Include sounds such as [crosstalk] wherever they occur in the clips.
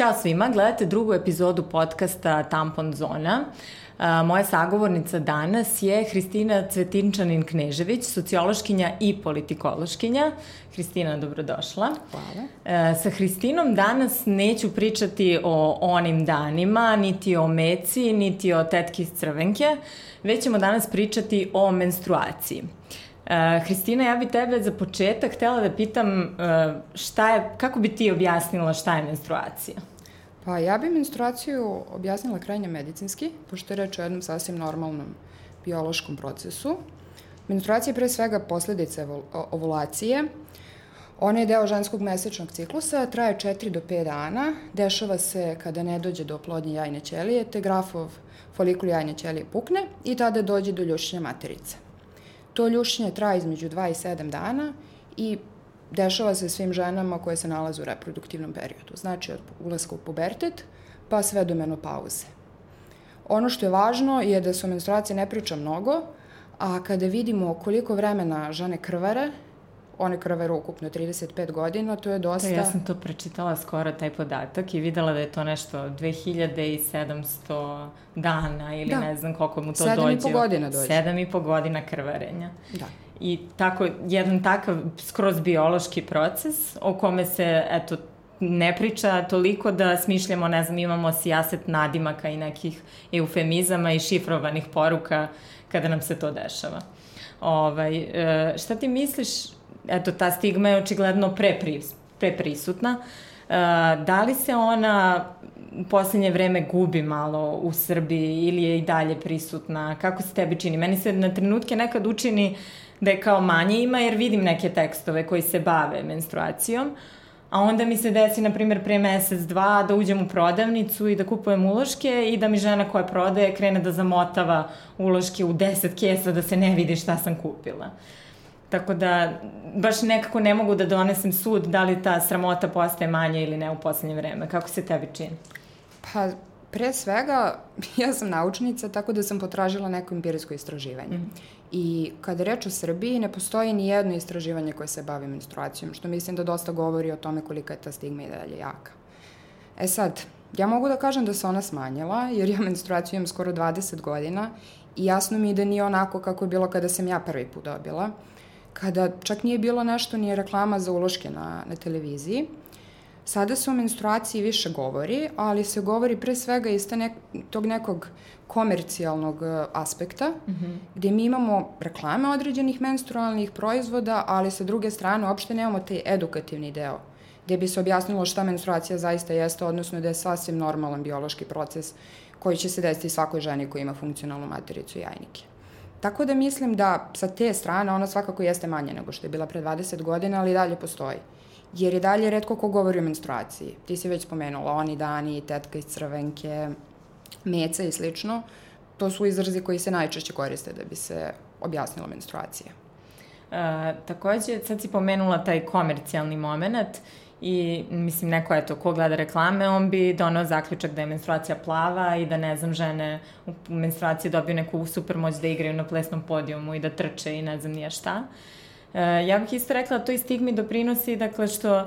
Ćao svima, gledate drugu epizodu podcasta Tampon Zona. Moja sagovornica danas je Hristina Cvetinčanin-Knežević, sociološkinja i politikološkinja. Hristina, dobrodošla. Hvala. Sa Hristinom danas neću pričati o onim danima, niti o meci, niti o tetki iz crvenke, već ćemo danas pričati o menstruaciji. Uh, Hristina, ja bi tebe za početak htela da pitam uh, šta je, kako bi ti objasnila šta je menstruacija? Pa ja bi menstruaciju objasnila krajnje medicinski, pošto je reč o jednom sasvim normalnom biološkom procesu. Menstruacija je pre svega posledica ovulacije. Ona je deo ženskog mesečnog ciklusa, traje 4 do 5 dana, dešava se kada ne dođe do oplodnje jajne ćelije, te grafov folikul jajne ćelije pukne i tada dođe do ljušenja materice. To ljušnje traje između 2 i 7 dana i dešava se svim ženama koje se nalaze u reproduktivnom periodu. Znači od ulaska u pubertet pa sve do menopauze. Ono što je važno je da se o menstruaciji ne priča mnogo, a kada vidimo koliko vremena žene krvare, one krvare ukupno 35 godina, to je dosta... Ja sam to prečitala skoro, taj podatak, i videla da je to nešto 2700 dana ili da. ne znam koliko mu to 7 dođe. 7,5 godina dođe. 7,5 godina krvarenja. Da. I tako, jedan takav skroz biološki proces o kome se, eto, ne priča toliko da smišljamo, ne znam, imamo sijaset nadimaka i nekih eufemizama i šifrovanih poruka kada nam se to dešava. Ovaj, e, šta ti misliš, eto, ta stigma je očigledno prepris, preprisutna, e, da li se ona u poslednje vreme gubi malo u Srbiji ili je i dalje prisutna? Kako se tebi čini? Meni se na trenutke nekad učini da je kao manje ima jer vidim neke tekstove koji se bave menstruacijom, a onda mi se desi, na primjer, pre mesec, dva, da uđem u prodavnicu i da kupujem uloške i da mi žena koja prodaje krene da zamotava uloške u 10 kesa da se ne vidi šta sam kupila. Tako da, baš nekako ne mogu da donesem sud da li ta sramota postaje manja ili ne u poslednje vreme. Kako se tebi čini? Pa, pre svega, [laughs] ja sam naučnica, tako da sam potražila neko empirijsko istraživanje. Mm. I kada reč o Srbiji, ne postoji ni jedno istraživanje koje se bavi menstruacijom, što mislim da dosta govori o tome kolika je ta stigma i dalje jaka. E sad, ja mogu da kažem da se ona smanjila, jer ja menstruaciju imam skoro 20 godina i jasno mi je da nije onako kako je bilo kada sam ja prvi put dobila, kada čak nije bilo nešto ni reklama za uloške na, na televiziji, Sada se o menstruaciji više govori, ali se govori pre svega iz nek tog nekog komercijalnog e, aspekta, mm -hmm. gde mi imamo reklame određenih menstrualnih proizvoda, ali sa druge strane uopšte nemamo taj edukativni deo, gde bi se objasnilo šta menstruacija zaista jeste, odnosno da je sasvim normalan biološki proces koji će se desiti svakoj ženi koja ima funkcionalnu matericu i jajnike. Tako da mislim da sa te strane ona svakako jeste manje nego što je bila pre 20 godina, ali dalje postoji jer je dalje redko ko govori o menstruaciji. Ti si već spomenula, oni dani, tetka iz crvenke, meca i slično. To su izrazi koji se najčešće koriste da bi se objasnila menstruacija. E, takođe, sad si pomenula taj komercijalni moment i mislim neko eto ko gleda reklame on bi donao zaključak da je menstruacija plava i da ne znam žene u menstruaciji dobiju neku super moć da igraju na plesnom podijumu i da trče i ne znam nije šta. E, ja bih isto rekla da to i stigmi doprinosi, dakle, što e,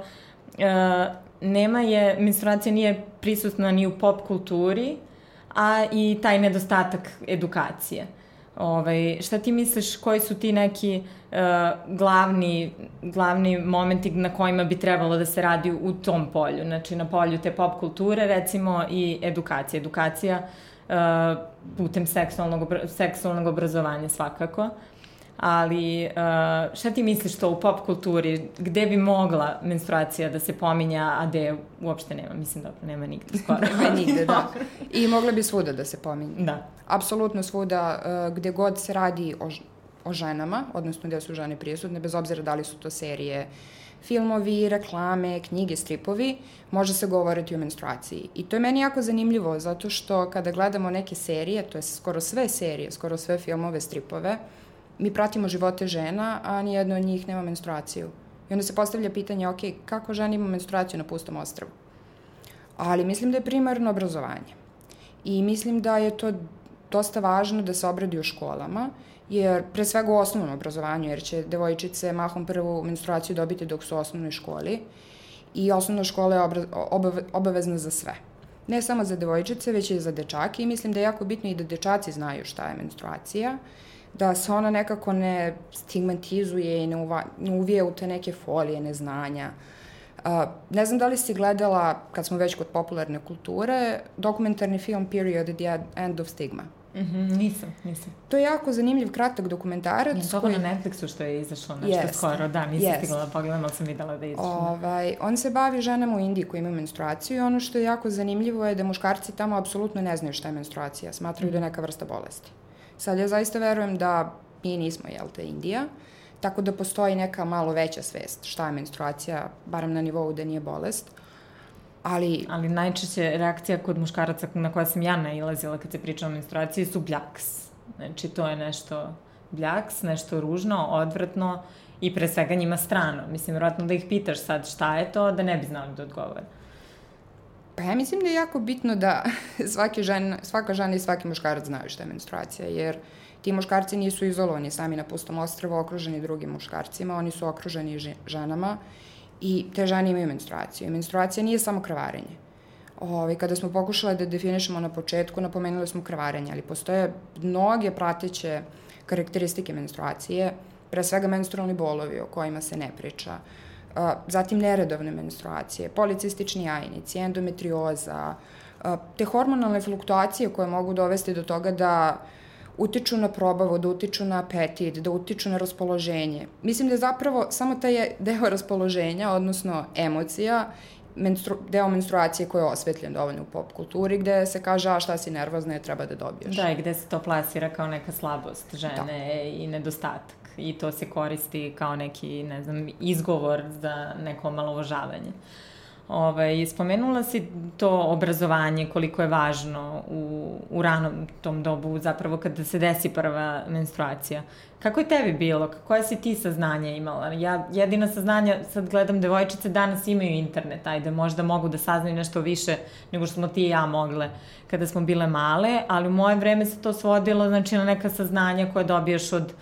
nema je, menstruacija nije prisutna ni u pop kulturi, a i taj nedostatak edukacije. Ovaj, šta ti misliš, koji su ti neki uh, glavni, glavni momenti na kojima bi trebalo da se radi u tom polju? Znači, na polju te pop kulture, recimo, i edukacija. Edukacija uh, putem seksualnog, seksualnog obrazovanja svakako ali uh, šta ti misliš to u pop kulturi, gde bi mogla menstruacija da se pominja, a gde uopšte nema, mislim da nema nigde skoro. [laughs] nema nigde, da. I mogla bi svuda da se pominje. Da. Apsolutno svuda, uh, gde god se radi o, o ženama, odnosno gde su žene prisutne, bez obzira da li su to serije, filmovi, reklame, knjige, stripovi, može se govoriti o menstruaciji. I to je meni jako zanimljivo, zato što kada gledamo neke serije, to je skoro sve serije, skoro sve filmove, stripove, uh, mi pratimo živote žena, a nijedno od njih nema menstruaciju. I onda se postavlja pitanje, ok, kako žena ima menstruaciju na pustom ostravu? Ali mislim da je primarno obrazovanje. I mislim da je to dosta važno da se obradi u školama, jer pre svega u osnovnom obrazovanju, jer će devojčice mahom prvu menstruaciju dobiti dok su u osnovnoj školi. i osnovna škola je obave, obavezna za sve. Ne samo za devojčice, već i za dečake i mislim da je jako bitno i da dečaci znaju šta je menstruacija, da se ona nekako ne stigmatizuje i ne, uva, ne uvije u te neke folije neznanja. Uh, ne znam da li si gledala, kad smo već kod popularne kulture, dokumentarni film Period at the End of Stigma. Mm -hmm, nisam, nisam. To je jako zanimljiv, kratak dokumentarac. Je to koji... na Netflixu što je izašlo nešto yes. skoro, da, nisam yes. stigla da pogledam, ali sam videla da je izašlo. Ovaj, on se bavi ženama u Indiji koji imaju menstruaciju i ono što je jako zanimljivo je da muškarci tamo apsolutno ne znaju šta je menstruacija, smatraju mm. da je neka vrsta bolesti. Sad ja zaista verujem da mi nismo, jel te, Indija, tako da postoji neka malo veća svest šta je menstruacija, barem na nivou da nije bolest. Ali... Ali najčešće reakcija kod muškaraca na koja sam ja nailazila kad se priča o menstruaciji su bljaks. Znači, to je nešto bljaks, nešto ružno, odvratno i pre svega njima strano. Mislim, vjerojatno da ih pitaš sad šta je to, da ne bi znali da odgovore. Pa ja mislim da je jako bitno da [laughs] svaki žen, svaka žena i svaki muškarac znaju šta je menstruacija, jer ti muškarci nisu izolovani sami na pustom ostrvu, okruženi drugim muškarcima, oni su okruženi ženama i te žene imaju menstruaciju. I menstruacija nije samo krvarenje. Ove, ovaj, kada smo pokušali da definišemo na početku, napomenuli smo krvarenje, ali postoje mnoge prateće karakteristike menstruacije, pre svega menstrualni bolovi o kojima se ne priča, zatim neredovne menstruacije, policistični jajnici, endometrioza, te hormonalne fluktuacije koje mogu dovesti do toga da utiču na probavu, da utiču na apetit, da utiču na raspoloženje. Mislim da je zapravo samo taj deo [laughs] raspoloženja, odnosno emocija, menstru, deo menstruacije koji je osvetljen dovoljno u pop kulturi, gde se kaže, a šta si nervozna, je treba da dobiješ. Da, i gde se to plasira kao neka slabost žene da. i nedostatak. I to se koristi kao neki, ne znam, izgovor za neko malovožavanje. Ovaj, spomenula si to obrazovanje, koliko je važno u, u ranom tom dobu, zapravo kada se desi prva menstruacija. Kako je tebi bilo? Koje si ti saznanja imala? Ja jedina saznanja, sad gledam devojčice, danas imaju internet, ajde, možda mogu da saznaju nešto više nego što smo ti i ja mogle kada smo bile male, ali u moje vreme se to svodilo, znači, na neka saznanja koje dobiješ od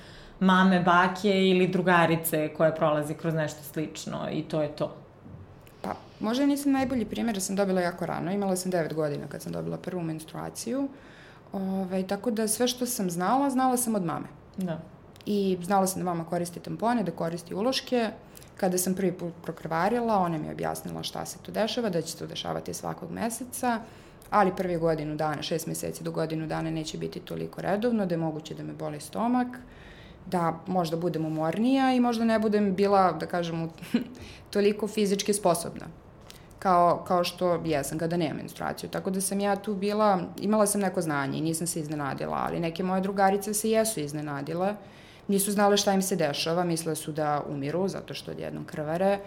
mame, bake ili drugarice koja prolazi kroz nešto slično i to je to. Pa, možda nisam najbolji primjer, da sam dobila jako rano. Imala sam 9 godina kad sam dobila prvu menstruaciju. Ove, ovaj, tako da sve što sam znala, znala sam od mame. Da. I znala sam da mama koristi tampone, da koristi uloške. Kada sam prvi put prokrvarila, ona mi je objasnila šta se tu dešava, da će se to dešavati svakog meseca, ali prvi godinu dana, šest meseci do godinu dana neće biti toliko redovno, da je moguće da me boli stomak, da možda budem umornija i možda ne budem bila, da kažem, [laughs] toliko fizički sposobna kao, kao što jesam kada nemam menstruaciju. Tako da sam ja tu bila, imala sam neko znanje i nisam se iznenadila, ali neke moje drugarice se jesu iznenadile. Nisu znale šta im se dešava, misle su da umiru zato što odjednom krvare.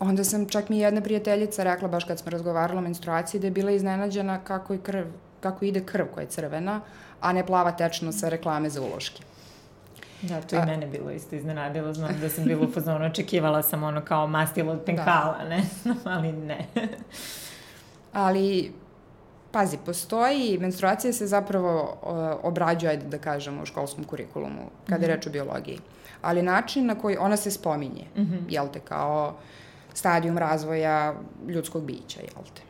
Onda sam, čak mi jedna prijateljica rekla, baš kad smo razgovarali o menstruaciji, da je bila iznenađena kako, je krv, kako ide krv koja je crvena, a ne plava tečno sa reklame za uloške. Da, to i mene bilo isto iznenadilo, znam da sam bila u fazonu, očekivala sam ono kao mastilo od penkala, da. ne, ali ne. ali, pazi, postoji, menstruacija se zapravo obrađuje, ajde da kažemo, u školskom kurikulumu, kada mm -hmm. je mhm. reč o biologiji. Ali način na koji ona se spominje, mm -hmm. jel te, kao stadijum razvoja ljudskog bića, jel te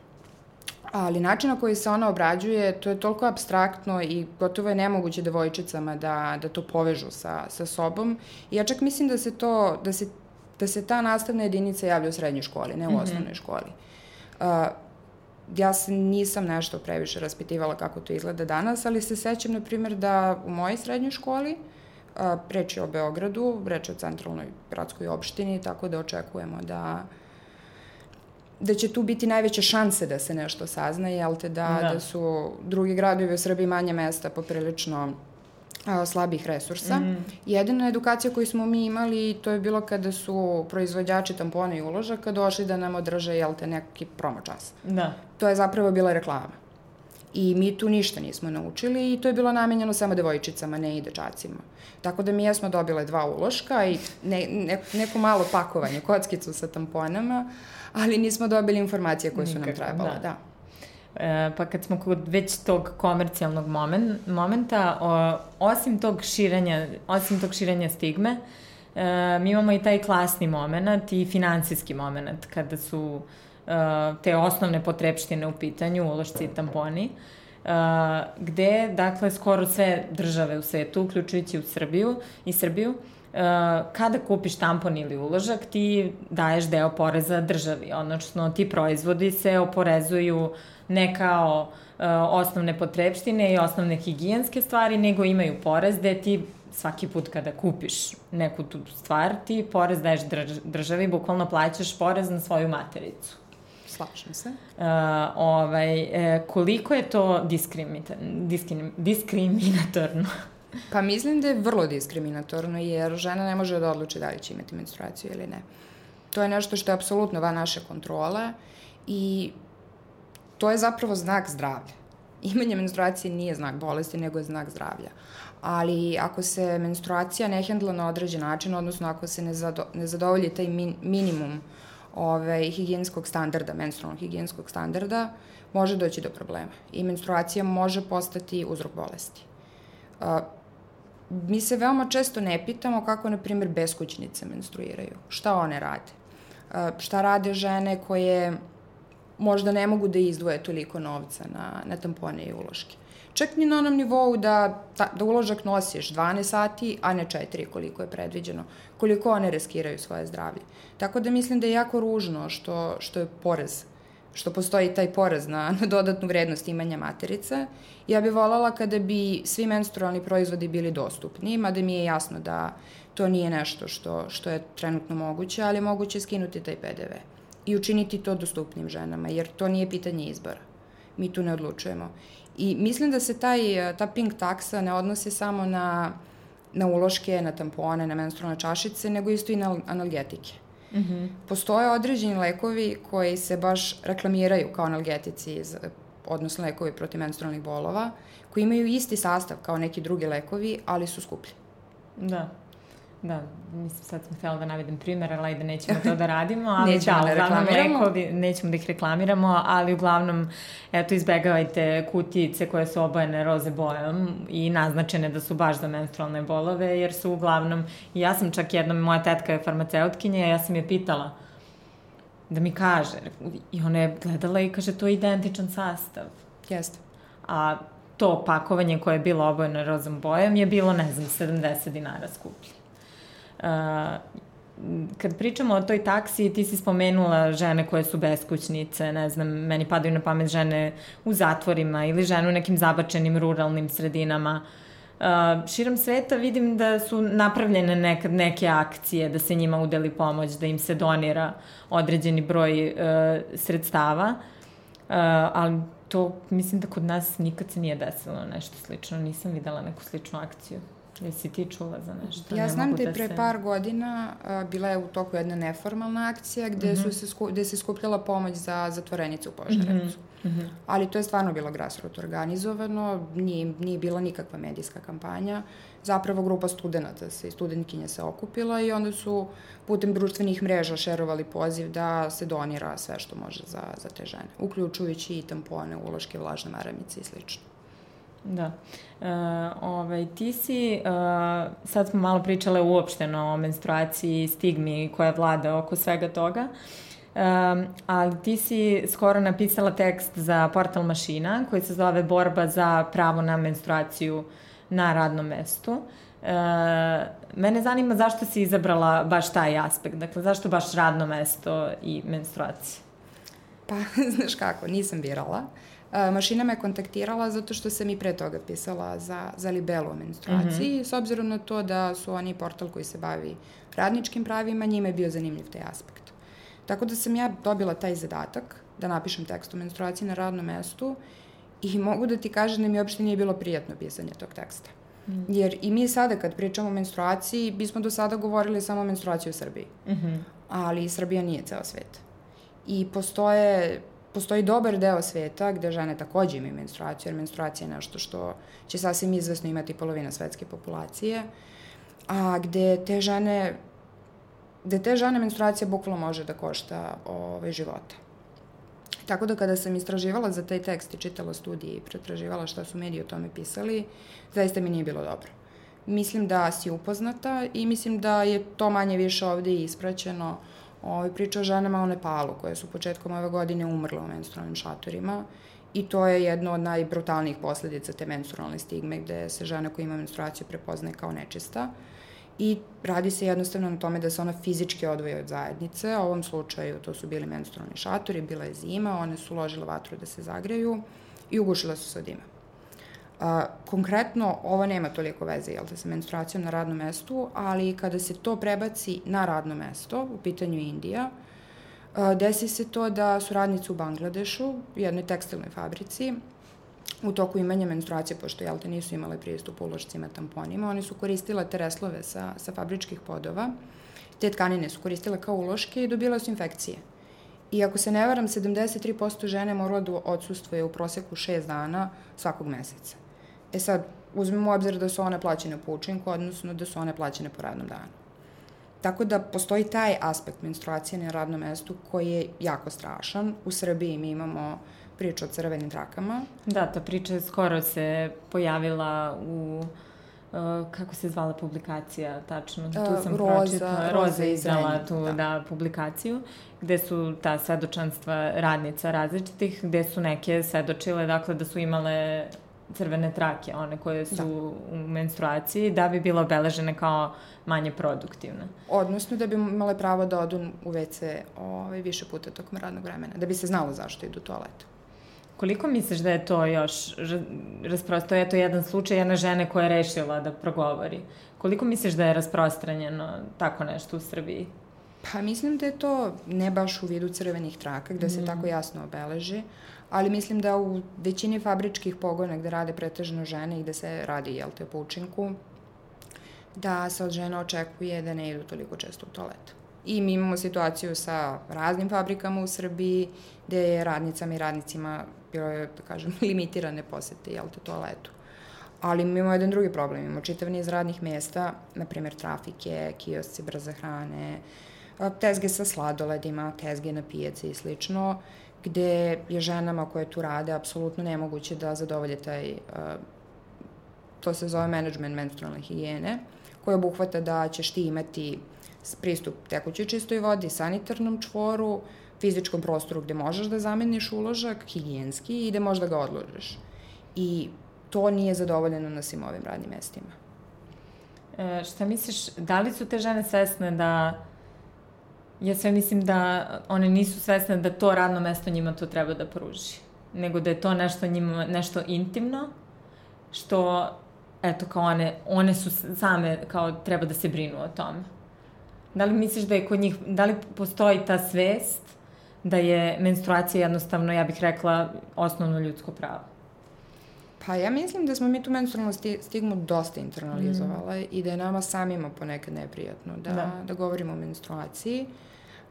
ali način na koji se ona obrađuje, to je toliko abstraktno i gotovo je nemoguće devojčicama da, da to povežu sa, sa sobom. I ja čak mislim da se to, da se, da se ta nastavna jedinica javlja u srednjoj školi, ne u mm -hmm. osnovnoj školi. Uh, ja se nisam nešto previše raspitivala kako to izgleda danas, ali se sećam, na primjer, da u mojoj srednjoj školi, uh, reč je o Beogradu, reč je o centralnoj gradskoj opštini, tako da očekujemo da da će tu biti najveće šanse da se nešto sazna, jel te, da, da. da su drugi gradovi u Srbiji manje mesta poprilično a, slabih resursa. Mm. Jedina edukacija koju smo mi imali, to je bilo kada su proizvođači tampona i uložaka došli da nam održe, jel te, neki promo čas. Da. To je zapravo bila reklama. I mi tu ništa nismo naučili i to je bilo namenjeno samo devojčicama, ne i dečacima. Tako da mi jesmo dobile dva uloška i ne, ne, neko malo pakovanje, kockicu sa tamponama, ali nismo dobili informacije koje su nam trebale, da. da. E, pa kad smo kod već tog komercijalnog moment, momenta, o, osim tog širenja, osim tog širenja stigme, e, mi imamo i taj klasni moment i finansijski moment kada su e, te osnovne potrepštine u pitanju, ulošci i tamponi, e, gde, dakle, skoro sve države u svetu, uključujući u Srbiju i Srbiju, kada kupiš tampon ili uložak, ti daješ deo poreza državi, odnosno ti proizvodi se oporezuju ne kao uh, osnovne potrebštine i osnovne higijenske stvari, nego imaju porez gde ti svaki put kada kupiš neku tu stvar, ti porez daješ državi, bukvalno plaćaš porez na svoju matericu. Slažem se. Uh, ovaj, e, koliko je to diskriminatorno? Pa mislim da je vrlo diskriminatorno, jer žena ne može da odluči da li će imati menstruaciju ili ne. To je nešto što je apsolutno van naše kontrole i to je zapravo znak zdravlja. [laughs] Imanje menstruacije nije znak bolesti, nego je znak zdravlja. Ali ako se menstruacija ne hendla na određen način, odnosno ako se ne, zado, ne zadovolji taj min, minimum ove, higijenskog standarda, menstrualnog higijenskog standarda, može doći do problema. I menstruacija može postati uzrok bolesti. Uh, mi se veoma često ne pitamo kako, na primjer, beskućnice menstruiraju. Šta one rade? Šta rade žene koje možda ne mogu da izdvoje toliko novca na, na tampone i uloške. Čak ni na onom nivou da, ta, da uložak nosiš 12 sati, a ne 4 koliko je predviđeno, koliko one riskiraju svoje zdravlje. Tako da mislim da je jako ružno što, što je porez što postoji taj poraz na, na dodatnu vrednost imanja materice. Ja bih voljela kada bi svi menstrualni proizvodi bili dostupni, mada mi je jasno da to nije nešto što, što je trenutno moguće, ali je moguće skinuti taj PDV i učiniti to dostupnim ženama, jer to nije pitanje izbora. Mi tu ne odlučujemo. I mislim da se taj, ta pink taksa ne odnosi samo na, na uloške, na tampone, na menstrualne čašice, nego isto i na analgetike. Mm -hmm. Postoje određeni lekovi koji se baš reklamiraju kao analgetici, odnosno lekovi protiv menstrualnih bolova, koji imaju isti sastav kao neki drugi lekovi, ali su skuplji. Da. Da, mislim, sad sam htjela da navedem primjer, ali da nećemo to da radimo, [laughs] ali nećemo da, da lekovi, nećemo da ih reklamiramo, ali uglavnom, eto, izbegavajte kutijice koje su obojene roze bojom i naznačene da su baš za menstrualne bolove, jer su uglavnom, ja sam čak jednom, moja tetka je farmaceutkinja, ja sam je pitala, da mi kaže, i ona je gledala i kaže, to je identičan sastav. Jeste. A to pakovanje koje je bilo obojeno rozom bojom je bilo, ne znam, 70 dinara skuplje kad pričamo o toj taksi, ti si spomenula žene koje su beskućnice, ne znam, meni padaju na pamet žene u zatvorima ili žene u nekim zabačenim ruralnim sredinama. Uh, širom sveta vidim da su napravljene nekad neke akcije, da se njima udeli pomoć, da im se donira određeni broj uh, sredstava, uh, ali to mislim da kod nas nikad se nije desilo nešto slično, nisam videla neku sličnu akciju. Jesi ti čula za nešto? Ja ne znam da je pre se... par godina uh, bila je u toku jedna neformalna akcija gde, mm -hmm. su mhm. se sku, gde se skupljala pomoć za zatvorenicu u Požarevcu. Mm -hmm. Ali to je stvarno bilo grassroot organizovano, nije, nije bila nikakva medijska kampanja. Zapravo grupa studenta se studentkinja se okupila i onda su putem društvenih mreža šerovali poziv da se donira sve što može za, za te žene, uključujući i tampone, uloške, vlažne maramice i slično. Da. E, ovaj, ti si, uh, sad smo malo pričale uopšteno o menstruaciji, stigmi koja vlada oko svega toga, um, ali ti si skoro napisala tekst za portal Mašina koji se zove Borba za pravo na menstruaciju na radnom mestu. Uh, mene zanima zašto si izabrala baš taj aspekt, dakle zašto baš radno mesto i menstruacija? Pa, [laughs] znaš kako, nisam birala. Uh, mašina me kontaktirala zato što sam i pre toga pisala za, za libelu o menstruaciji, mm -hmm. s obzirom na to da su oni portal koji se bavi radničkim pravima, njima je bio zanimljiv taj aspekt. Tako da sam ja dobila taj zadatak da napišem tekst o menstruaciji na radnom mestu i mogu da ti kažem da mi uopšte nije bilo prijatno pisanje tog teksta. Mm. Jer i mi sada kad pričamo o menstruaciji, bismo do sada govorili samo o menstruaciji u Srbiji. Mm -hmm. Ali Srbija nije ceo svet. I postoje postoji dobar deo sveta gde žene takođe imaju menstruaciju, jer menstruacija je nešto što će sasvim izvesno imati polovina svetske populacije, a gde te žene gde te žene menstruacija bukvalno može da košta ove, života. Tako da kada sam istraživala za taj tekst i čitala studije i pretraživala šta su mediji o tome pisali, zaista mi nije bilo dobro. mislim da si upoznata i mislim da je to manje više ovde ispraćeno. Ovaj, priča o ženama u Nepalu koje su početkom ove godine umrle u menstrualnim šatorima i to je jedno od najbrutalnijih posledica te menstrualne stigme gde se žena koja ima menstruaciju prepoznaje kao nečista. I radi se jednostavno na tome da se ona fizički odvoje od zajednice. U ovom slučaju to su bili menstrualni šatori, bila je zima, one su ložile vatru da se zagreju i ugušile su se od dima. A, konkretno, ovo nema toliko veze jel, sa menstruacijom na radnom mestu, ali kada se to prebaci na radno mesto, u pitanju Indija, a, desi se to da su radnice u Bangladešu, u jednoj tekstilnoj fabrici, u toku imanja menstruacije, pošto jel te nisu imale pristup ulošcima, tamponima, oni su koristile tereslove sa, sa fabričkih podova, te tkanine su koristile kao uloške i dobile su infekcije. I ako se ne varam, 73% žene mora da odsustvuje u proseku 6 dana svakog meseca. E sad, uzmemo u obzir da su one plaćene po učinku, odnosno da su one plaćene po radnom danu. Tako da postoji taj aspekt menstruacije na radnom mestu koji je jako strašan. U Srbiji mi imamo priču o crvenim trakama. Da, ta priča skoro se pojavila u Uh, kako se zvala publikacija tačno, tu uh, sam Roza, pročitala, Roza je izdala tu da. da. publikaciju, gde su ta svedočanstva radnica različitih, gde su neke svedočile, dakle, da su imale crvene trake, one koje su da. u menstruaciji, da bi bila obeležene kao manje produktivne. Odnosno da bi imale pravo da odu u WC ovaj, više puta tokom radnog vremena, da bi se znalo zašto idu u toaletu. Koliko misliš da je to još rasprosto, je to jedan slučaj jedne žene koja je rešila da progovori. Koliko misliš da je rasprostranjeno tako nešto u Srbiji? Pa mislim da je to ne baš u vidu crvenih traka, gde mm. se tako jasno obeleži, ali mislim da u većini fabričkih pogona gde rade pretežno žene i gde se radi, jel te, po učinku, da se od žena očekuje da ne idu toliko često u toalet. I mi imamo situaciju sa raznim fabrikama u Srbiji gde je radnicama i radnicima bilo je, da kažem, [laughs] limitirane posete, jel te, toaletu. Ali mi imamo jedan drugi problem, imamo čitav niz radnih mesta, na primjer trafike, kiosci brze hrane, tezge sa sladoledima, tezge na pijace i slično, gde je ženama koje tu rade apsolutno nemoguće da zadovolje taj, to se zove management menstrualne higijene, koje obuhvata da ćeš ti imati pristup tekućoj čistoj vodi, sanitarnom čvoru, fizičkom prostoru gde možeš da zameniš uložak, higijenski, i gde možeš da ga odložiš. I to nije zadovoljeno na svim ovim radnim mestima. E, šta misliš, da li su te žene svesne da ja sve mislim da one nisu svesne da to radno mesto njima to treba da pruži. Nego da je to nešto njima, nešto intimno, što, eto, kao one, one su same, kao, treba da se brinu o tome. Da li misliš da je kod njih, da li postoji ta svest da je menstruacija jednostavno, ja bih rekla, osnovno ljudsko pravo? Pa ja mislim da smo mi tu menstrualnu stigmu dosta internalizovale mm. i da je nama samima ponekad neprijatno da, da. da govorimo o menstruaciji.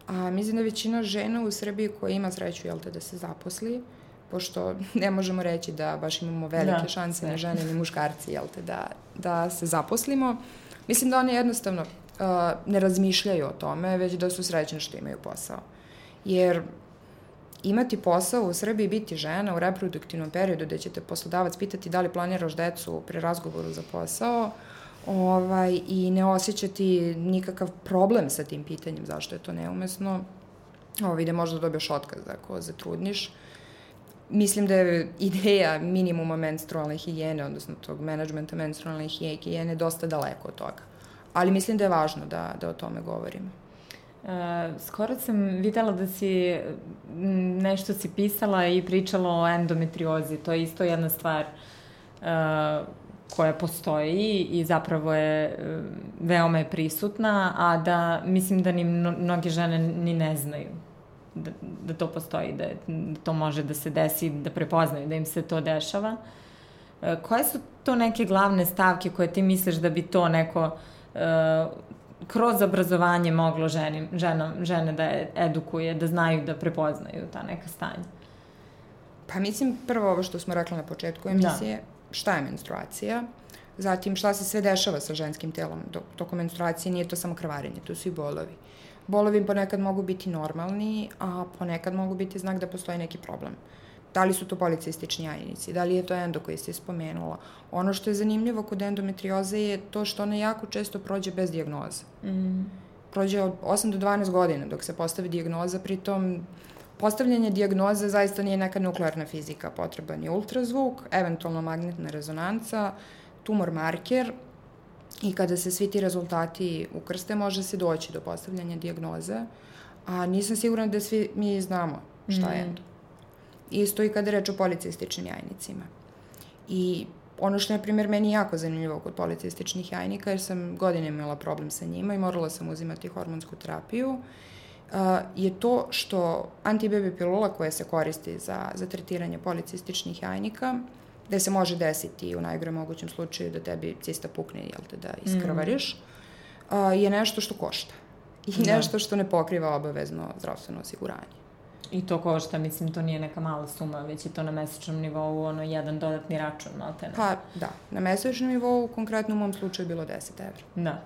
A mislim da većina žena u Srbiji koja ima sreću jel te, da se zaposli, pošto [laughs] ne možemo reći da baš imamo velike da, šanse na žene ni muškarci jel te, da, da se zaposlimo. Mislim da one jednostavno uh, ne razmišljaju o tome, već da su srećne što imaju posao. Jer imati posao u Srbiji, biti žena u reproduktivnom periodu gde ćete poslodavac pitati da li planiraš decu pri razgovoru za posao, ovaj, i ne osjećati nikakav problem sa tim pitanjem zašto je to neumesno, ovaj, da možda dobiješ otkaz ako zatrudniš. Mislim da je ideja minimuma menstrualne higijene, odnosno tog menadžmenta menstrualne higijene, dosta daleko od toga. Ali mislim da je važno da, da o tome govorimo. E, skoro sam videla da si nešto si pisala i pričala o endometriozi. To je isto jedna stvar uh, koja postoji i zapravo je e, veoma je prisutna, a da mislim da ni mnoge žene ni ne znaju da, da to postoji, da, da to može da se desi, da prepoznaju da im se to dešava. Koje su to neke glavne stavke koje ti misliš da bi to neko e, kroz obrazovanje moglo ženi, ženom, žene da edukuje, da znaju da prepoznaju ta neka stanja? Pa mislim prvo ovo što smo rekli na početku emisije, da šta je menstruacija, zatim šta se sve dešava sa ženskim telom tokom menstruacije, nije to samo krvarenje, to su i bolovi. Bolovi ponekad mogu biti normalni, a ponekad mogu biti znak da postoji neki problem. Da li su to policistični jajnici, da li je to endo koji ste spomenula. Ono što je zanimljivo kod endometrioze je to što ona jako često prođe bez dijagnoze. Mm. Prođe od 8 do 12 godina dok se postavi dijagnoza, pritom postavljanje dijagnoze zaista nije neka nuklearna fizika, potreban je ultrazvuk, eventualno magnetna rezonanca, tumor marker i kada se svi ti rezultati ukrste može se doći do postavljanja dijagnoze, a nisam sigurna da svi mi znamo šta je mm. endo. Isto i kada reč o policističnim jajnicima. I ono što je, na primjer, meni jako zanimljivo kod policističnih jajnika, jer sam godine imala problem sa njima i morala sam uzimati hormonsku terapiju, je to što antibebi pilula koja se koristi za, za tretiranje policističnih jajnika, gde se može desiti u najgore mogućem slučaju da tebi cista pukne, jel te, da iskrvariš, mm. je nešto što košta. I da. nešto što ne pokriva obavezno zdravstveno osiguranje. I to košta, mislim, to nije neka mala suma, već je to na mesečnom nivou, ono, jedan dodatni račun, te ne? Pa, da. Na mesečnom nivou, konkretno u mom slučaju, bilo 10 evra. Da.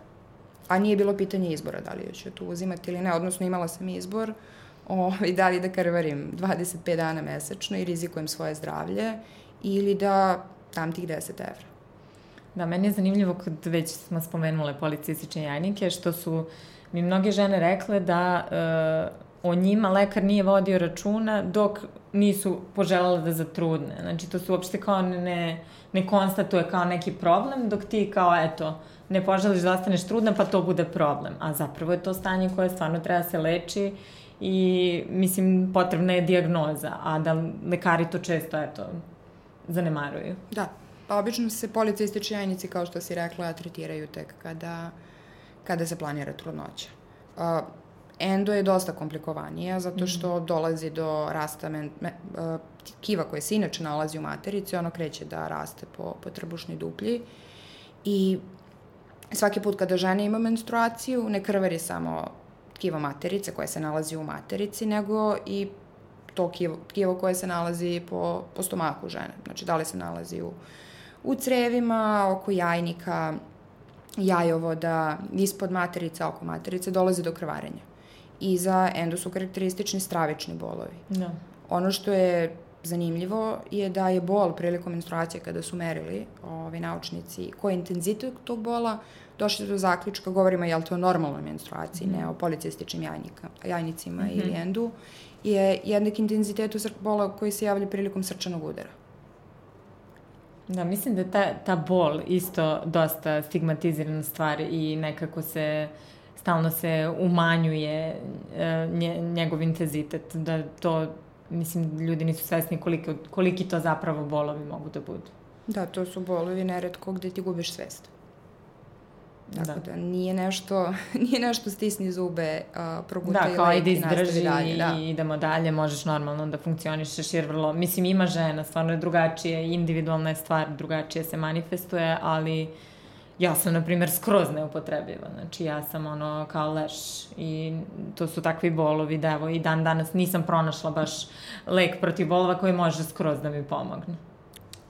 A nije bilo pitanje izbora da li ću tu uzimati ili ne, odnosno imala sam izbor [laughs] o, i da li da krvarim 25 dana mesečno i rizikujem svoje zdravlje ili da dam tih 10 evra. Da, meni je zanimljivo kad već smo spomenule policistične jajnike, što su mi mnoge žene rekle da uh, o njima lekar nije vodio računa dok nisu poželele da zatrudne. Znači, to se uopšte kao ne, ne konstatuje kao neki problem, dok ti kao, eto, ne poželiš da ostaneš trudna, pa to bude problem. A zapravo je to stanje koje stvarno treba se leči i, mislim, potrebna je diagnoza, a da lekari to često, eto, zanemaruju. Da, pa obično se policistični jajnici, kao što si rekla, tretiraju tek kada, kada se planira trudnoća. Uh, Endo je dosta komplikovanija zato mhm. što dolazi do rasta men, me, uh, kiva koje se inače nalazi u materici, ono kreće da raste po, po trbušnoj duplji i svaki put kada žena ima menstruaciju ne krvari samo tkivo materice koje se nalazi u materici, nego i to tkivo, tkivo koje se nalazi po, po stomaku žene. Znači, da li se nalazi u, u crevima, oko jajnika, jajovoda, ispod materice, oko materice, dolazi do krvarenja i za endo su karakteristični stravični bolovi. Da. Ono što je zanimljivo je da je bol prilikom menstruacije kada su merili ovi naučnici koji je intenzitet tog bola, došli do zaključka, govorimo je li to o normalnoj menstruaciji, mm. ne o policističnim jajnika, jajnicima mm -hmm. ili endu, je jednak intenzitetu bola koji se javlja prilikom srčanog udara. Da, mislim da ta, ta bol isto dosta stigmatizirana stvar i nekako se uh, stalno se umanjuje e, nje, njegov intenzitet, da to, mislim, ljudi nisu svesni koliko, koliki to zapravo bolovi mogu da budu. Da, to su bolovi neretko gde ti gubiš svest. Tako da. da nije nešto, [laughs] nije nešto stisni zube, uh, progutaj da, kao ajde izdrži dalje, da. i idemo dalje, možeš normalno da funkcionišeš jer vrlo, mislim ima žena, stvarno je drugačije, individualna je stvar, drugačije se manifestuje, ali uh, ja sam, na primjer, skroz neupotrebljiva. Znači, ja sam ono kao leš i to su takvi bolovi da evo i dan danas nisam pronašla baš lek protiv bolova koji može skroz da mi pomogne.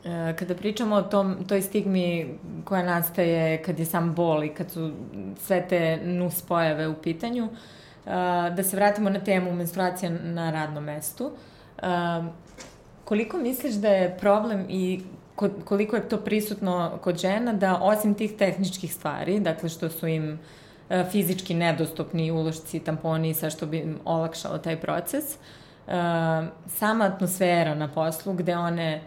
E, kada pričamo o tom, toj stigmi koja nastaje kad je sam bol i kad su sve te nus pojave u pitanju, e, da se vratimo na temu menstruacija na radnom mestu. E, koliko misliš da je problem i koliko je to prisutno kod žena da osim tih tehničkih stvari, dakle što su im e, fizički nedostupni ulošci, tamponi i sve što bi im olakšalo taj proces, e, sama atmosfera na poslu gde one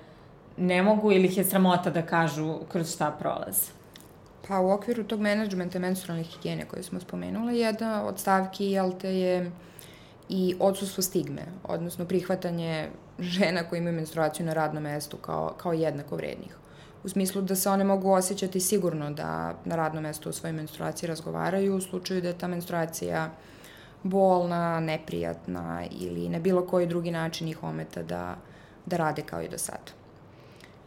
ne mogu ili ih je sramota da kažu kroz šta prolaze. Pa u okviru tog menadžmenta menstrualne higijene koje smo spomenule, jedna od stavki, jel je i odsustvo stigme, odnosno prihvatanje žena koje imaju menstruaciju na radnom mestu kao, kao jednako vrednih. U smislu da se one mogu osjećati sigurno da na radnom mestu o svojoj menstruaciji razgovaraju u slučaju da je ta menstruacija bolna, neprijatna ili na bilo koji drugi način ih ometa da, da rade kao i do sada.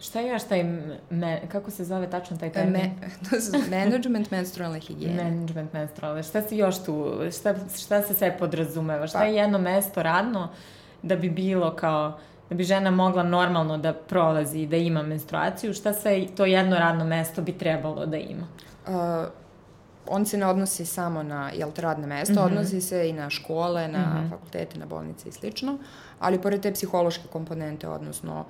Šta je još taj, me, kako se zove tačno taj termin? Me, [laughs] to su management menstrualne higijene. Management menstrualne. Šta si još tu, šta, šta se sve podrazumeva? Šta pa. je jedno mesto radno da bi bilo kao, da bi žena mogla normalno da prolazi i da ima menstruaciju? Šta sve to jedno radno mesto bi trebalo da ima? Uh, on se ne odnosi samo na jel, radne mesta, mm -hmm. odnosi se i na škole, na mm -hmm. fakultete, na bolnice i slično, ali pored te psihološke komponente, odnosno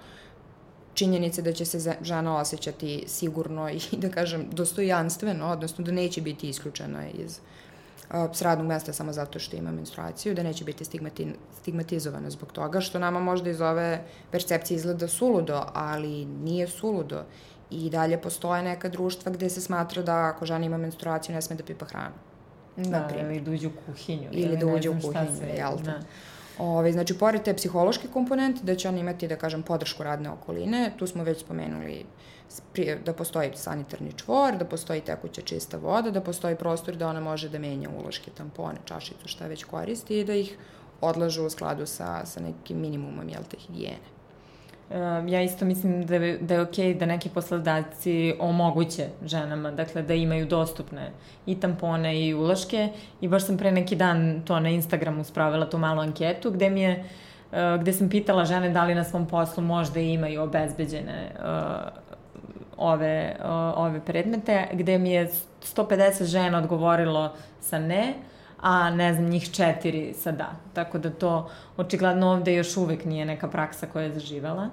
činjenice da će se žena osjećati sigurno i da kažem dostojanstveno, odnosno da neće biti isključena iz s radnog mesta samo zato što ima menstruaciju, da neće biti stigmati, stigmatizovana zbog toga, što nama možda iz ove percepcije izgleda suludo, ali nije suludo. I dalje postoje neka društva gde se smatra da ako žena ima menstruaciju ne sme da pipa hranu. Da, ili da uđe u kuhinju. Ili, ili da uđe u kuhinju, jel? Da. Ove, znači, pored te psihološke komponente, da će on imati, da kažem, podršku radne okoline, tu smo već spomenuli da postoji sanitarni čvor, da postoji tekuća čista voda, da postoji prostor da ona može da menja uloške, tampone, čašicu, šta već koristi i da ih odlažu u skladu sa, sa nekim minimumom, jel te, higijene. Ja isto mislim da je, da je okej da neki poslodavci omoguće ženama, dakle da imaju dostupne i tampone i uloške i baš sam pre neki dan to na Instagramu spravila tu malu anketu gde mi je uh, gde sam pitala žene da li na svom poslu možda imaju obezbeđene uh, ove, ove predmete, gde mi je 150 žena odgovorilo sa ne, a ne znam, njih četiri sa da. Tako da to očigledno ovde još uvek nije neka praksa koja je zaživela.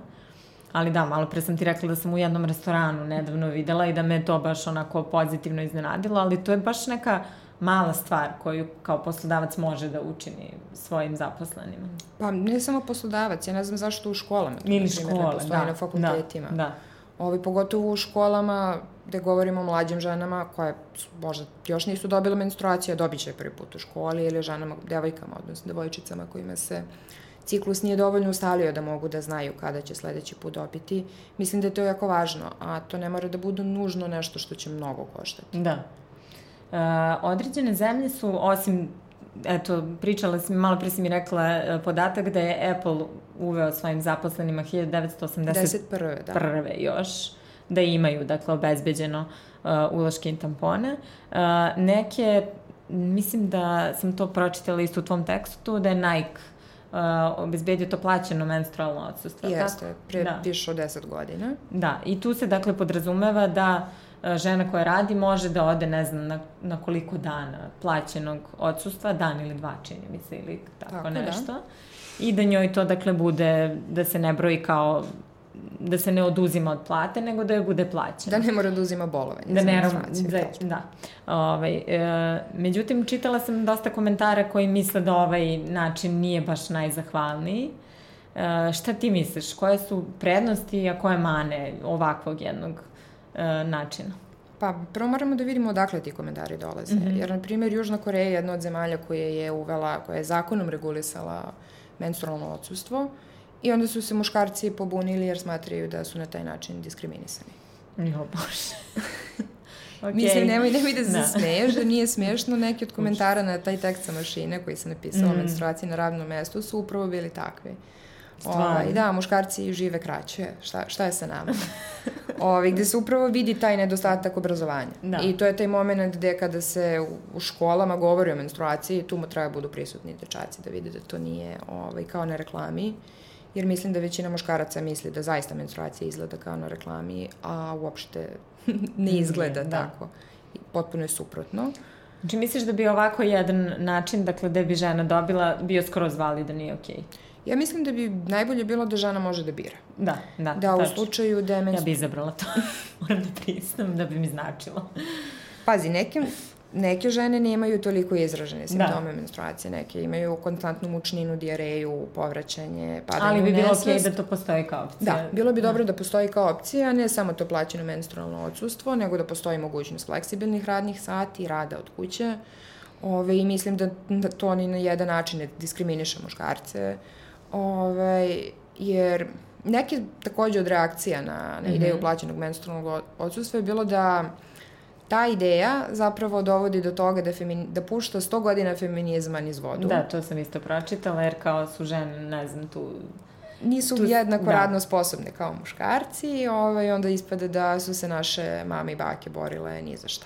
Ali da, malo pre sam ti rekla da sam u jednom restoranu nedavno videla i da me to baš onako pozitivno iznenadilo, ali to je baš neka mala stvar koju kao poslodavac može da učini svojim zaposlenima. Pa ne samo poslodavac, ja ne znam zašto u školama. Ili škole, da. na fakultetima. Da, da. Ovi, pogotovo u školama gde govorimo o mlađim ženama koje možda još nisu dobile menstruaciju, a dobit će prvi put u školi ili ženama, devojkama, odnosno devojčicama kojima se ciklus nije dovoljno ustalio da mogu da znaju kada će sledeći put dobiti. Mislim da je to jako važno, a to ne mora da bude nužno nešto što će mnogo koštati. Da. E, određene zemlje su, osim eto, pričala sam, malo pre si mi rekla e, podatak da je Apple uveo svojim zaposlenima 1981. Da. Prve još da imaju, dakle, obezbeđeno uh, uloške i tampone. Uh, neke, mislim da sam to pročitala isto u tvom tekstu, da je Nike uh, obezbedio to plaćeno menstrualno odsustvo. Jeste, pre da. više od 10 godina. Da, i tu se dakle podrazumeva da uh, žena koja radi može da ode, ne znam, na, na koliko dana plaćenog odsustva, dan ili dva, čini mi se, ili tako, tako da. nešto. Da. I da njoj to, dakle, bude, da se ne broji kao da se ne oduzima od plate, nego da joj bude plaćeno. Da ne mora da uzima bolovanje. Da ne da, da. Ovaj, e, međutim, čitala sam dosta komentara koji misle da ovaj način nije baš najzahvalniji. E, šta ti misliš? Koje su prednosti, a koje mane ovakvog jednog e, načina? Pa, prvo moramo da vidimo odakle ti komentari dolaze. Mm -hmm. Jer, na primjer, Južna Koreja je jedna od zemalja koja je uvela, koja je zakonom regulisala menstrualno odsustvo i onda su se muškarci pobunili jer smatraju da su na taj način diskriminisani. Jo, bože. okay. [laughs] Mislim, nemoj, nemoj da se da. smeješ, da nije smešno. Neki od komentara na taj tekst sa mašine koji sam napisala mm. menstruaciji na ravnom mestu su upravo bili takvi. Ovaj, da, muškarci žive kraće. Šta, šta je sa nama? [laughs] Ovi, gde se upravo vidi taj nedostatak obrazovanja. Da. I to je taj moment gde kada se u, u školama govori o menstruaciji, tu mu treba budu prisutni dečaci da vide da to nije ovaj, kao na reklami. Jer mislim da većina muškaraca misli da zaista menstruacija izgleda kao na reklami, a uopšte [laughs] ne izgleda da. tako. Potpuno je suprotno. Znači misliš da bi ovako jedan način, dakle, da bi žena dobila, bio skroz validan i okej? Okay? Ja mislim da bi najbolje bilo da žena može da bira. Da, da. Da tačno. u slučaju da je menstru... Ja bi izabrala to. [laughs] Moram da priznam da bi mi značilo. Pazi, neke, neke žene nemaju toliko izražene simptome da. menstruacije, neke imaju konstantnu mučninu, dijareju, povraćanje, padanje Ali bi bilo okej okay da to postoji kao opcija. Da, bilo bi da. dobro da postoji kao opcija, ne samo to plaćeno menstrualno odsustvo, nego da postoji mogućnost fleksibilnih radnih sati, rada od kuće. Ove, I mislim da, da to ni na jedan način ne diskriminiše muškarce. Ovaj, jer neke takođe od reakcija na, na ideju mm -hmm. plaćenog menstrualnog odsustva je bilo da ta ideja zapravo dovodi do toga da, femini, da pušta 100 godina feminizma niz vodu. Da, to sam isto pročitala, jer kao su žene, ne znam, tu nisu tu, jednako da. radno sposobne kao muškarci, ovaj, onda ispade da su se naše mame i bake borile ni za šta.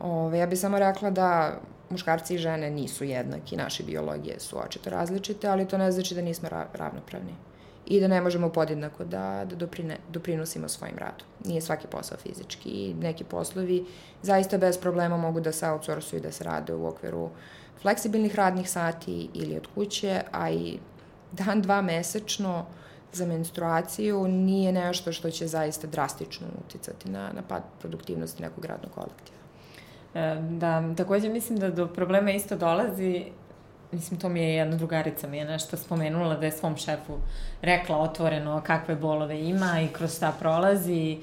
Ove, ovaj, ja bih samo rekla da muškarci i žene nisu jednaki, naše biologije su očito različite, ali to ne znači da nismo ra ravnopravni. I da ne možemo podjednako da, da doprine, doprinosimo svojim radom. Nije svaki posao fizički i neki poslovi zaista bez problema mogu da se outsourcuju i da se rade u okviru fleksibilnih radnih sati ili od kuće, a i dan, dva mesečno za menstruaciju nije nešto što će zaista drastično uticati na, na pad produktivnosti nekog radnog kolektiva. E, da, takođe mislim da do problema isto dolazi mislim, to mi je jedna drugarica mi je nešto spomenula da je svom šefu rekla otvoreno kakve bolove ima i kroz šta prolazi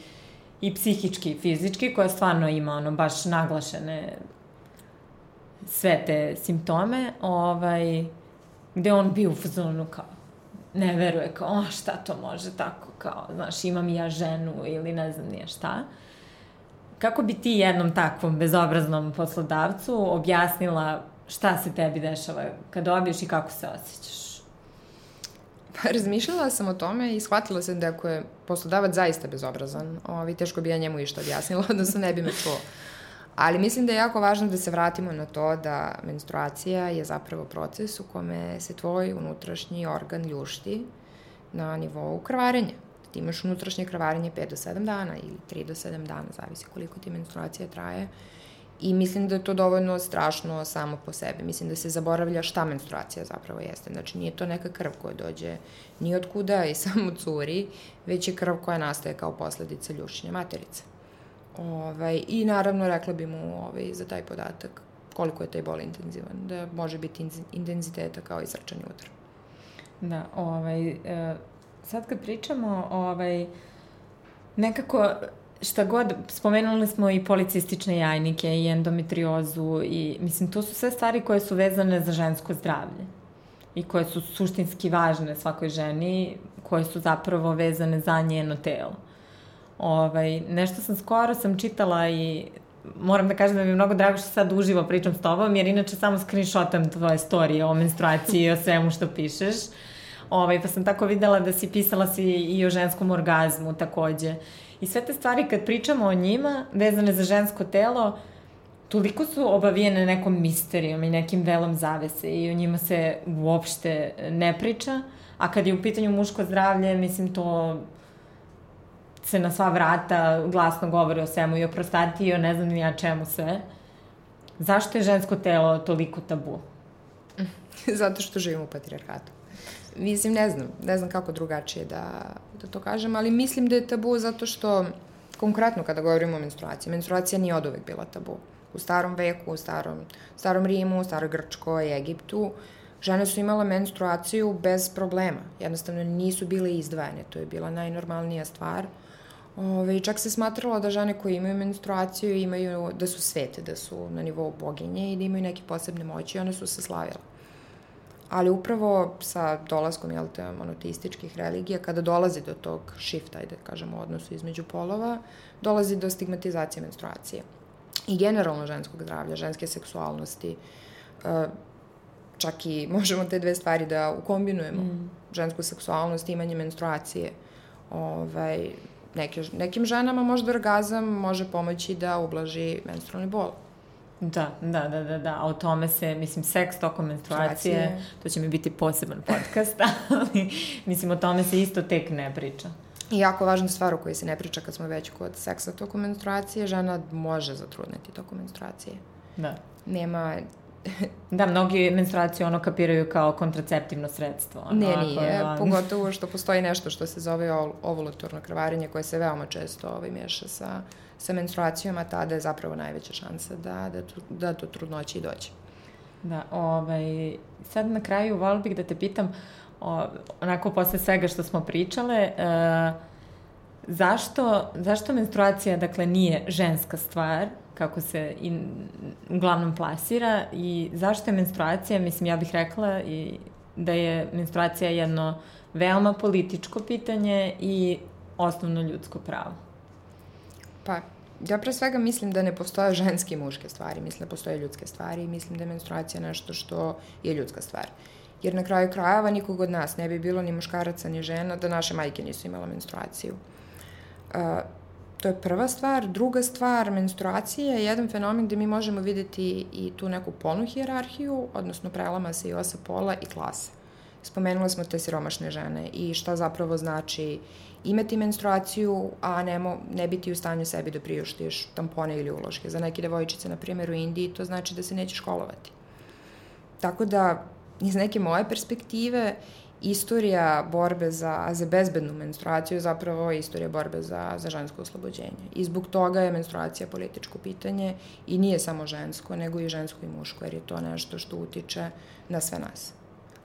i psihički i fizički, koja stvarno ima ono baš naglašene sve te simptome, ovaj, gde on bio u fazonu kao, ne veruje, kao, o, šta to može tako, kao, znaš, imam ja ženu ili ne znam nije šta. Kako bi ti jednom takvom bezobraznom poslodavcu objasnila šta se tebi dešava kad dobiješ i kako se osjećaš? Pa razmišljala sam o tome i shvatila sam da ako je poslodavac zaista bezobrazan, ovi, teško bi ja njemu išta objasnila, [laughs] odnosno ne bi me čuo. Ali mislim da je jako važno da se vratimo na to da menstruacija je zapravo proces u kome se tvoj unutrašnji organ ljušti na nivou krvarenja. Ti imaš unutrašnje krvarenje 5 do 7 dana ili 3 do 7 dana, zavisi koliko ti menstruacija traje. I mislim da je to dovoljno strašno samo po sebi. Mislim da se zaboravlja šta menstruacija zapravo jeste. Znači, nije to neka krv koja dođe ni od kuda i [laughs] samo curi, već je krv koja nastaje kao posledica ljušćenja materice. Ovaj, I naravno rekla bi mu ovaj, za taj podatak koliko je taj bol intenzivan, da može biti intenziteta kao i srčani udar. Da, ovaj, e, sad kad pričamo, ovaj, nekako šta god, spomenuli smo i policistične jajnike i endometriozu i mislim to su sve stvari koje su vezane za žensko zdravlje i koje su suštinski važne svakoj ženi, koje su zapravo vezane za njeno telo. Ovaj, nešto sam skoro sam čitala i moram da kažem da mi je mnogo drago što sad uživo pričam s tobom, jer inače samo screenshotam tvoje storije o menstruaciji i o svemu što pišeš. Ovaj, pa sam tako videla da si pisala si i o ženskom orgazmu takođe. I sve te stvari kad pričamo o njima, vezane za žensko telo, toliko su obavijene nekom misterijom i nekim velom zavese i o njima se uopšte ne priča, a kad je u pitanju muško zdravlje, mislim to se na sva vrata glasno govori o svemu i o prostati i o ne znam ja čemu sve. Zašto je žensko telo toliko tabu? [laughs] Zato što živimo u patrijarhatu. Mislim, ne znam, ne znam kako drugačije da, da to kažem, ali mislim da je tabu zato što, konkretno kada govorimo o menstruaciji, menstruacija nije od uvek bila tabu. U starom veku, u starom, starom Rimu, u staroj Grčkoj, Egiptu, žene su imale menstruaciju bez problema. Jednostavno nisu bile izdvajane, to je bila najnormalnija stvar. Ove, čak se smatralo da žene koje imaju menstruaciju imaju, da su svete, da su na nivou boginje i da imaju neke posebne moći i one su se slavile. Ali upravo sa dolaskom jel te, monoteističkih religija, kada dolazi do tog shifta, ajde kažemo, odnosu između polova, dolazi do stigmatizacije menstruacije. I generalno ženskog zdravlja, ženske seksualnosti, e, čak i [laughs] možemo te dve stvari da ukombinujemo. Mm. Žensku seksualnost, imanje menstruacije. Ovaj, neke, nekim ženama možda orgazam može pomoći da ublaži menstrualni bol. Da, da, da, da, da, o tome se, mislim, seks tokom menstruacije, Menstruacije. to će mi biti poseban podcast, [laughs] ali, mislim, o tome se isto tek ne priča. I jako važna stvar o kojoj se ne priča kad smo već kod seksa tokom menstruacije, žena može zatrudneti tokom menstruacije. Da. Nema, da, mnogi menstruaciju ono kapiraju kao kontraceptivno sredstvo. Ono, ne, nije, on... pogotovo što postoji nešto što se zove ovulatorno krvarenje koje se veoma često ovaj, meša sa sa menstruacijom, a tada je zapravo najveća šansa da, da, da do trudnoće i dođe. Da, ovaj, sad na kraju volio bih da te pitam, o, onako posle svega što smo pričale, e, zašto, zašto menstruacija, dakle, nije ženska stvar, kako se in, uglavnom plasira i zašto je menstruacija, mislim, ja bih rekla i da je menstruacija jedno veoma političko pitanje i osnovno ljudsko pravo. Pa, ja pre svega mislim da ne postoje ženske i muške stvari, mislim da postoje ljudske stvari i mislim da je menstruacija nešto što je ljudska stvar. Jer na kraju krajeva nikog od nas ne bi bilo ni muškaraca ni žena da naše majke nisu imala menstruaciju. Uh, to je prva stvar. Druga stvar, menstruacija je jedan fenomen gde mi možemo videti i tu neku polnu hijerarhiju, odnosno prelama se i osa pola i klasa. spomenula smo te siromašne žene i šta zapravo znači imati menstruaciju, a nemo, ne biti u stanju sebi da priuštiš tampone ili uloške. Za neke devojčice, na primjer u Indiji, to znači da se neće školovati. Tako da, iz neke moje perspektive, istorija borbe za, za bezbednu menstruaciju je zapravo istorija borbe za, za žensko oslobođenje. I zbog toga je menstruacija političko pitanje i nije samo žensko, nego i žensko i muško, jer je to nešto što utiče na sve nas.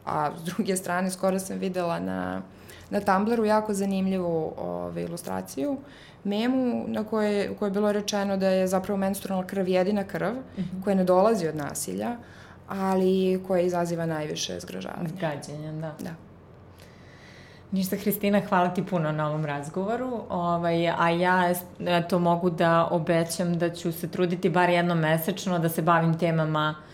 A s druge strane, skoro sam videla na, na Tumblru jako zanimljivu ove, ilustraciju, memu na koje, u kojoj je bilo rečeno da je zapravo menstrualna krv jedina krv mm -hmm. koja ne dolazi od nasilja, ali koja izaziva najviše zgražavanja. Zgrađenja, da. Da. Ništa, Hristina, hvala ti puno na ovom razgovoru, ovaj, a ja to mogu da obećam da ću se truditi bar jednom mesečno da se bavim temama uh,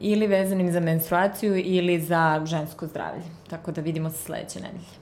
ili vezanim za menstruaciju ili za žensko zdravlje. Tako da vidimo se sledeće nedelje.